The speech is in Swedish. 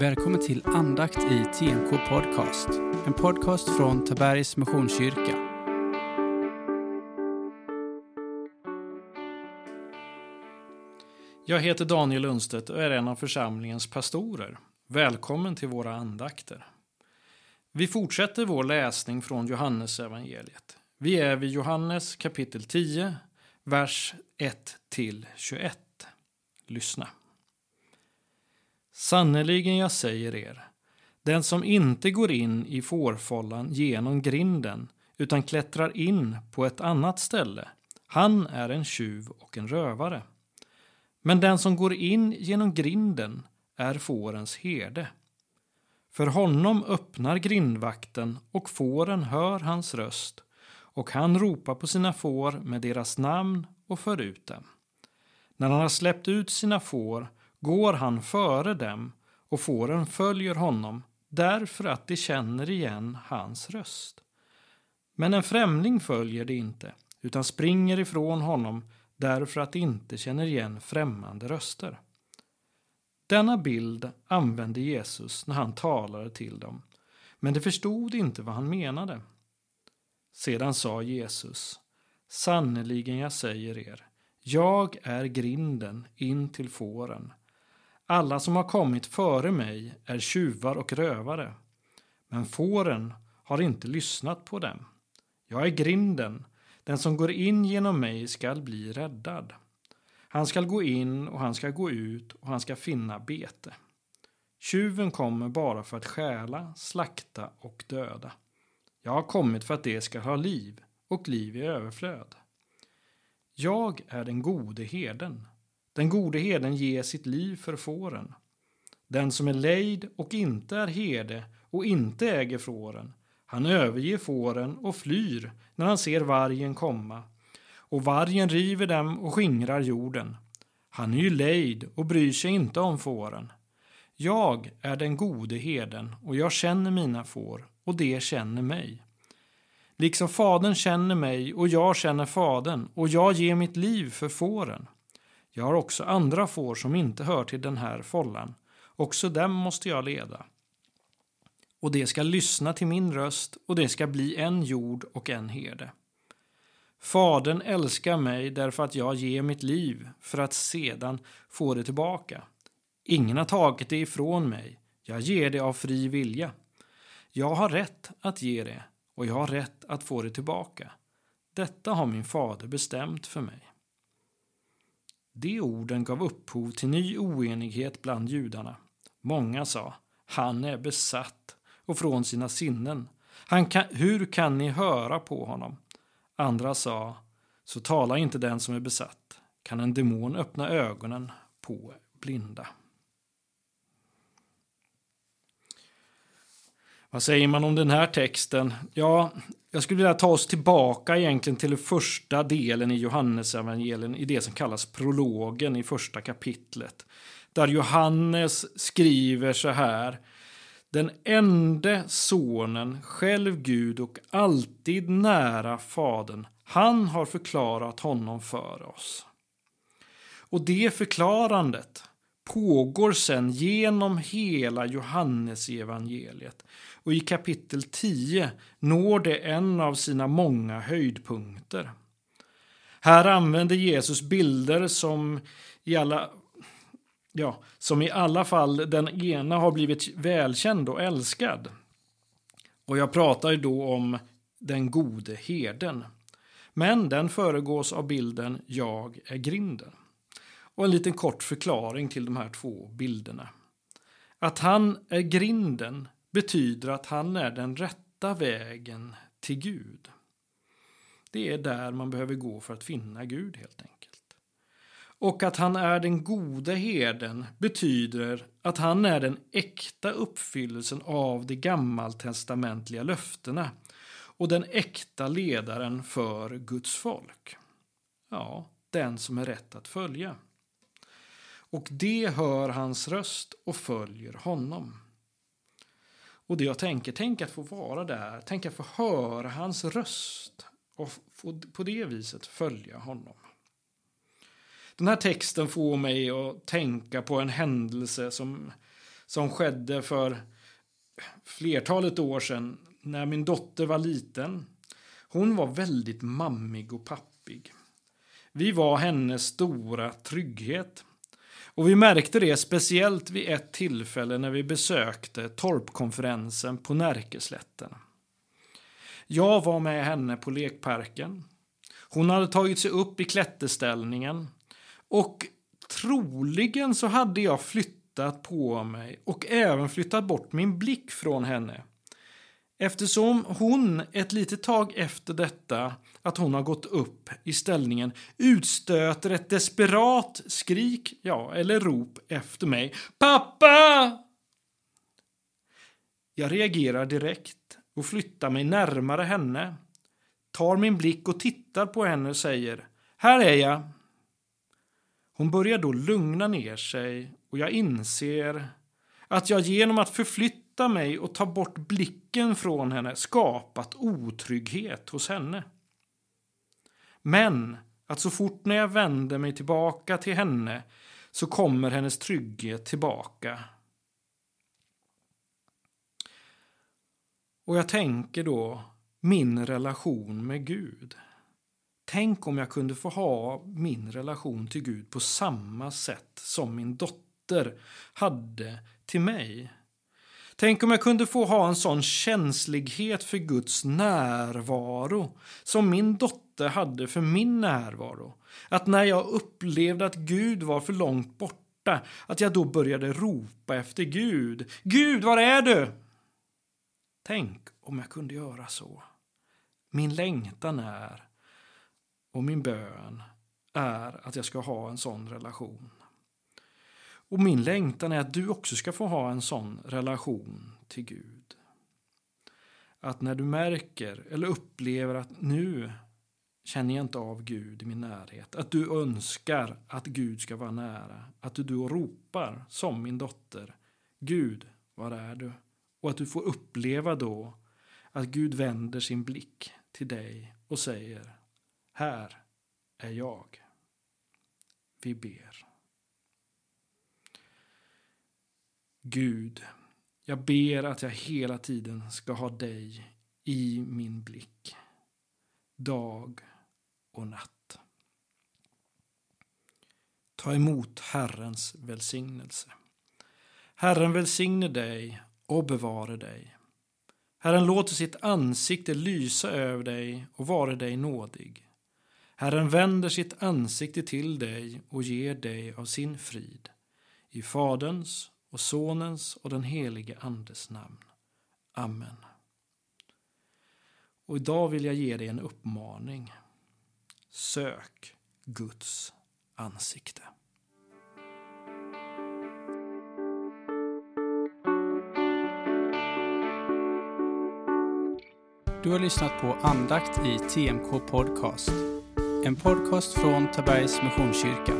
Välkommen till andakt i TNK Podcast. En podcast från Tabergs Missionskyrka. Jag heter Daniel Lundstedt och är en av församlingens pastorer. Välkommen till våra andakter. Vi fortsätter vår läsning från Johannes evangeliet. Vi är vid Johannes kapitel 10, vers 1 till 21. Lyssna. Sannerligen jag säger er, den som inte går in i fårfållan genom grinden utan klättrar in på ett annat ställe, han är en tjuv och en rövare. Men den som går in genom grinden är fårens herde. För honom öppnar grindvakten och fåren hör hans röst och han ropar på sina får med deras namn och för ut dem. När han har släppt ut sina får går han före dem och fåren följer honom därför att de känner igen hans röst. Men en främling följer de inte utan springer ifrån honom därför att de inte känner igen främmande röster. Denna bild använde Jesus när han talade till dem, men de förstod inte vad han menade. Sedan sa Jesus, sannerligen jag säger er, jag är grinden in till fåren. Alla som har kommit före mig är tjuvar och rövare, men fåren har inte lyssnat på dem. Jag är grinden, den som går in genom mig skall bli räddad. Han skall gå in och han skall gå ut och han skall finna bete. Tjuven kommer bara för att stjäla, slakta och döda. Jag har kommit för att det ska ha liv och liv i överflöd. Jag är den gode herden. Den gode herden ger sitt liv för fåren. Den som är lejd och inte är herde och inte äger fåren, han överger fåren och flyr när han ser vargen komma. Och vargen river dem och skingrar jorden. Han är ju lejd och bryr sig inte om fåren. Jag är den gode herden och jag känner mina får och de känner mig. Liksom fadern känner mig och jag känner fadern och jag ger mitt liv för fåren. Jag har också andra får som inte hör till den här follan. Också dem måste jag leda. Och det ska lyssna till min röst och det ska bli en jord och en herde. Fadern älskar mig därför att jag ger mitt liv för att sedan få det tillbaka. Ingen har tagit det ifrån mig. Jag ger det av fri vilja. Jag har rätt att ge det och jag har rätt att få det tillbaka. Detta har min fader bestämt för mig. De orden gav upphov till ny oenighet bland judarna. Många sa, han är besatt och från sina sinnen. Han kan, hur kan ni höra på honom? Andra sa, så tala inte den som är besatt. Kan en demon öppna ögonen på blinda? Vad säger man om den här texten? Ja, jag skulle vilja ta oss tillbaka egentligen till den första delen i Johannesevangelien i det som kallas prologen i första kapitlet. Där Johannes skriver så här. Den enda sonen, själv Gud och alltid nära Fadern, han har förklarat honom för oss. Och det förklarandet pågår sen genom hela Johannesevangeliet och i kapitel 10 når det en av sina många höjdpunkter. Här använder Jesus bilder som i alla ja, som i alla fall den ena har blivit välkänd och älskad. Och jag pratar då om den gode herden. Men den föregås av bilden Jag är grinden. Och en liten kort förklaring till de här två bilderna. Att han är grinden betyder att han är den rätta vägen till Gud. Det är där man behöver gå för att finna Gud helt enkelt. Och att han är den gode herden betyder att han är den äkta uppfyllelsen av de gammaltestamentliga löftena och den äkta ledaren för Guds folk. Ja, den som är rätt att följa. Och det hör hans röst och följer honom. Och det jag tänker, tänk att få vara där, tänk att få höra hans röst och på det viset följa honom. Den här texten får mig att tänka på en händelse som, som skedde för flertalet år sedan när min dotter var liten. Hon var väldigt mammig och pappig. Vi var hennes stora trygghet. Och vi märkte det speciellt vid ett tillfälle när vi besökte torpkonferensen på Närkeslätten. Jag var med henne på lekparken. Hon hade tagit sig upp i klätterställningen och troligen så hade jag flyttat på mig och även flyttat bort min blick från henne. Eftersom hon ett litet tag efter detta att hon har gått upp i ställningen utstöter ett desperat skrik, ja, eller rop efter mig. Pappa! Jag reagerar direkt och flyttar mig närmare henne, tar min blick och tittar på henne och säger Här är jag. Hon börjar då lugna ner sig och jag inser att jag genom att förflytta mig och ta bort blicken från henne skapat otrygghet hos henne. Men att så fort när jag vänder mig tillbaka till henne så kommer hennes trygghet tillbaka. Och jag tänker då min relation med Gud. Tänk om jag kunde få ha min relation till Gud på samma sätt som min dotter hade till mig. Tänk om jag kunde få ha en sån känslighet för Guds närvaro som min dotter hade för min närvaro. Att när jag upplevde att Gud var för långt borta, att jag då började ropa efter Gud. Gud, var är du? Tänk om jag kunde göra så. Min längtan är och min bön är att jag ska ha en sån relation. Och min längtan är att du också ska få ha en sån relation till Gud. Att när du märker eller upplever att nu känner jag inte av Gud i min närhet. Att du önskar att Gud ska vara nära. Att du då ropar som min dotter. Gud, var är du? Och att du får uppleva då att Gud vänder sin blick till dig och säger Här är jag. Vi ber. Gud, jag ber att jag hela tiden ska ha dig i min blick. Dag och natt. Ta emot Herrens välsignelse. Herren välsigne dig och bevare dig. Herren låter sitt ansikte lysa över dig och vare dig nådig. Herren vänder sitt ansikte till dig och ger dig av sin frid. I Faderns och Sonens och den helige Andes namn. Amen. Och idag vill jag ge dig en uppmaning. Sök Guds ansikte. Du har lyssnat på andakt i TMK Podcast. En podcast från Tabergs Missionskyrka.